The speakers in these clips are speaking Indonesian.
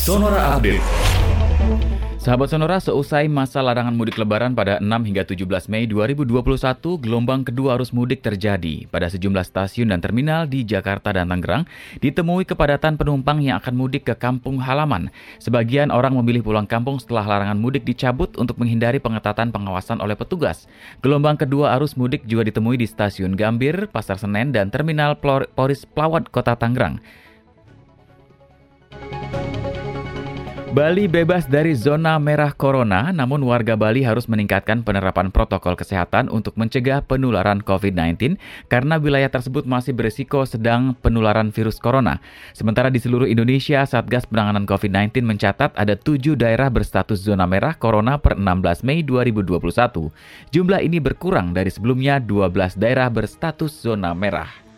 Sonora Update. Sahabat Sonora, seusai masa larangan mudik lebaran pada 6 hingga 17 Mei 2021, gelombang kedua arus mudik terjadi. Pada sejumlah stasiun dan terminal di Jakarta dan Tangerang, ditemui kepadatan penumpang yang akan mudik ke kampung halaman. Sebagian orang memilih pulang kampung setelah larangan mudik dicabut untuk menghindari pengetatan pengawasan oleh petugas. Gelombang kedua arus mudik juga ditemui di stasiun Gambir, Pasar Senen, dan Terminal Poris Plawat, Kota Tangerang. Bali bebas dari zona merah corona, namun warga Bali harus meningkatkan penerapan protokol kesehatan untuk mencegah penularan COVID-19 karena wilayah tersebut masih berisiko sedang penularan virus corona. Sementara di seluruh Indonesia, Satgas Penanganan COVID-19 mencatat ada tujuh daerah berstatus zona merah corona per 16 Mei 2021. Jumlah ini berkurang dari sebelumnya 12 daerah berstatus zona merah.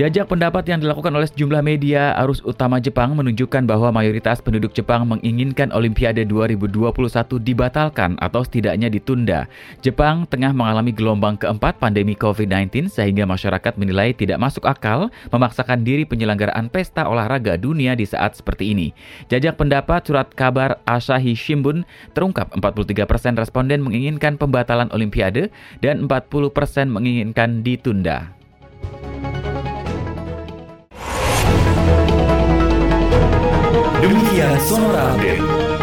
Jajak pendapat yang dilakukan oleh sejumlah media arus utama Jepang menunjukkan bahwa mayoritas penduduk Jepang menginginkan Olimpiade 2021 dibatalkan atau setidaknya ditunda. Jepang tengah mengalami gelombang keempat pandemi COVID-19 sehingga masyarakat menilai tidak masuk akal memaksakan diri penyelenggaraan pesta olahraga dunia di saat seperti ini. Jajak pendapat surat kabar Asahi Shimbun terungkap 43% responden menginginkan pembatalan Olimpiade dan 40% menginginkan ditunda. Demikian Sonora Update.